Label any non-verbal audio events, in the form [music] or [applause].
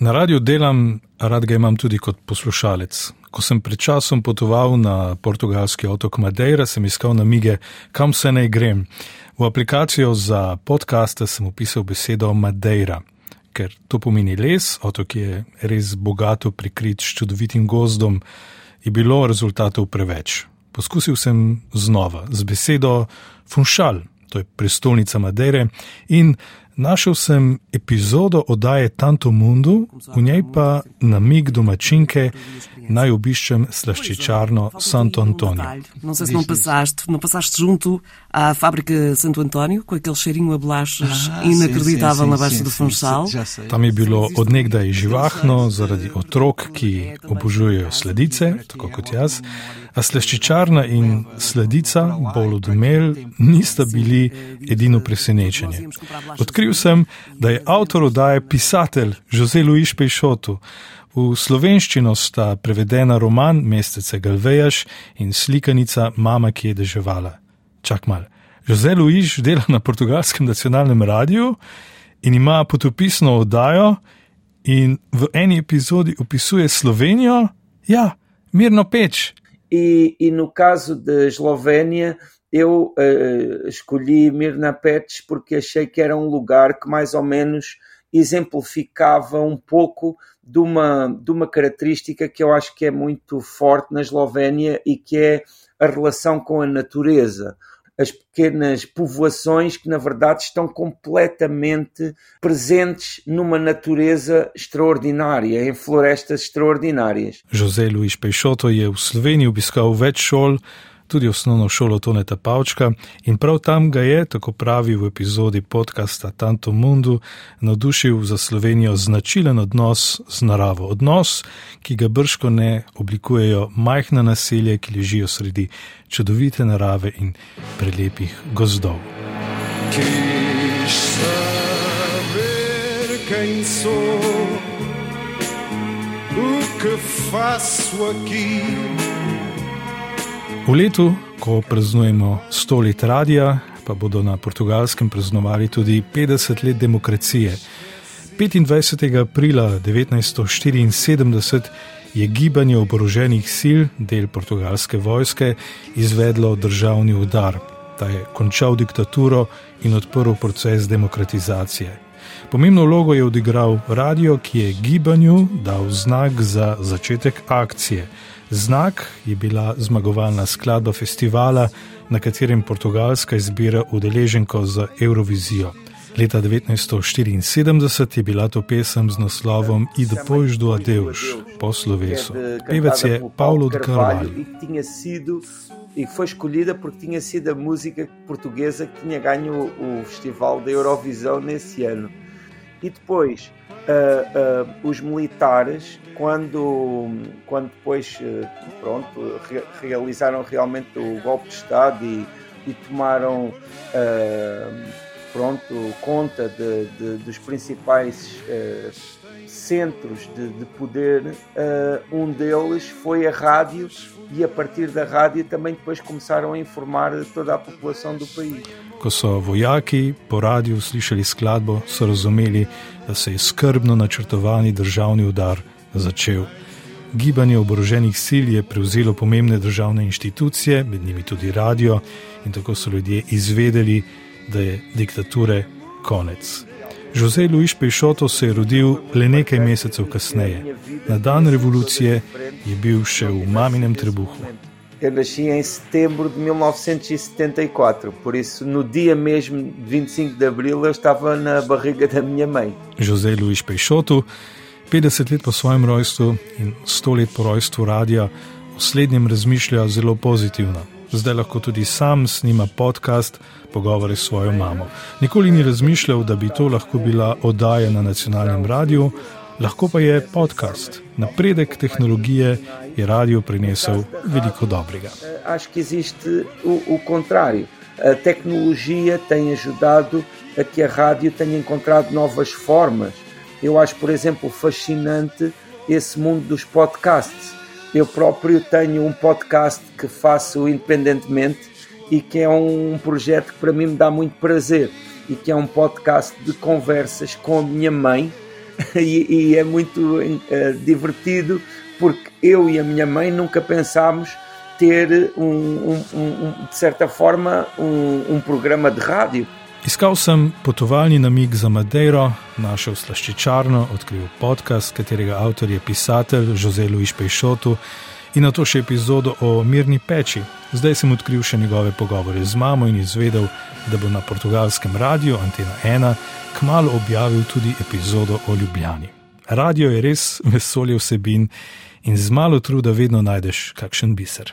Na radiju delam, rad ga imam tudi kot poslušalec. Ko sem pred časom potoval na portugalski otok Madeira, sem iskal namige, kam se naj grem. V aplikacijo za podkaste sem upisal besedo Madeira, ker to pomeni les, otok je res bogato prikrit s čudovitim gozdom, je bilo rezultatov preveč. Poskusil sem znova z besedo Funšal, to je prestolnica Madeire, in Našel sem epizodo oddaje Tanto Mundu, v njej pa namig domačinke naj obiščem slaščičarno Santo Antônio. Não sei se não passaste, não passaste junto à fábrica Santo Antônio, com aquele cheirinho a bolachas ah, inacreditável sim, sim, na Baixa do Funchal. Tam je bilo odnegdaj živahno zaradi otrok, ki obožujejo sledice, tako kot jaz. A slaščičarna in sledica, bolj odumel, nista bili edino presenečenje. Odkril sem, da je avtor oddaje pisatelj Jose Luis Peixoto. V slovenščino sta prevedena roman Mestece Galvejaš in slikanica Mama, ki je deževala. Čak mal. Jose Luis dela na portugalskem nacionalnem radiju in ima potopisno oddajo in v eni epizodi opisuje Slovenijo, ja, mirno peč. E, e no caso da Eslovénia, eu uh, escolhi Mirna Pets porque achei que era um lugar que mais ou menos exemplificava um pouco de uma, de uma característica que eu acho que é muito forte na Eslovénia e que é a relação com a natureza. As pequenas povoações que, na verdade, estão completamente presentes numa natureza extraordinária, em florestas extraordinárias. José Luís Peixoto je v Sloveniji obiskal več šol, tudi osnovno šolo Toneta Pavčka in prav tam ga je, tako pravi v epizodi podcasta Tanto Mundu, navdušil za Slovenijo značilen odnos z naravo. Odnos, ki ga brško ne oblikujejo majhna naselja, ki ležijo sredi čudovite narave in prelepih gozdov. Quem sou, o que faço aqui? V letu, ko praznujemo 100 let radia, pa bodo na portugalskem praznovali tudi 50 let demokracije. 25. aprila 1974 je gibanje oboroženih sil, del portugalske vojske, izvedlo državni udar. Ta je končal diktaturo in odprl proces demokratizacije. Pomembno vlogo je odigral radio, ki je gibanju dal znak za začetek akcije. Znak je bila zmagovalna skladba festivala, na katerem Portugalska izbira udeleženko za Eurovizijo. Leta 1974 je bila to pesem z naslovom I depois do adeus, po slovesu. Pevec je Paulo de Carvalho. E foi escolhida porque tinha sido a música portuguesa que tinha ganho o Festival da Eurovisão nesse ano. E depois, uh, uh, os militares, quando, quando depois uh, pronto, re realizaram realmente o golpe de Estado e, e tomaram pronto, conta de, de, dos principais centros de, de poder, um deles foi a rádio e a partir da rádio também depois começaram a informar toda a população do país. Ko so vojaki po radiju slišali skladbo, so razumeli, da se je skrbno načrtovani državni udar začel. Gibanje oboroženih sil je prevzelo pomembne državne inštitucije, med njimi tudi radio, in tako so ljudje izvedeli, da je diktature konec. Jose Luis Peixoto se je rodil le nekaj mesecev kasneje. Na dan revolucije je bil še v maminem trebuhu. Eu nasci em setembro de 1974, por isso no dia mesmo de 25 de abril eu estava na barriga da minha mãe. José Luís Peixoto, 50 let po svojem rojstvu in 100 let po rojstvu radia, o slednjem razmišlja zelo pozitivno. Zdaj lahko tudi sam snima podcast, pogovore s svojo mamo. Nikoli ni razmišljal, da bi to lahko bila oddaja na nacionalnem radiju, lahko pa je podcast. Napredek tehnologije je radio prinesel veliko dobrega. Acho que existe o, o contrário. A tecnologia tem ajudado a que a rádio tenha encontrado novas formas. Eu acho, por exemplo, fascinante esse mundo dos podcasts. Eu próprio tenho um podcast que faço independentemente e que é um projeto que para mim me dá muito prazer e que é um podcast de conversas com a minha mãe [laughs] e, e é muito uh, divertido porque eu e a minha mãe nunca pensámos ter um, um, um, de certa forma um, programa de rádio. Iskal sem potovalni namig za Madeiro, našel slaščičarno, odkril podcast, katerega avtor je pisatelj Jose Luis Peixoto in na to še epizodo o mirni peči. Zdaj sem odkril še njegove pogovore z mamo in izvedel, da bo na portugalskem radiju Antena 1 kmalo objavil tudi epizodo o Ljubljani. Radio je res vesolje vsebin in z malo truda vedno najdeš kakšen biser.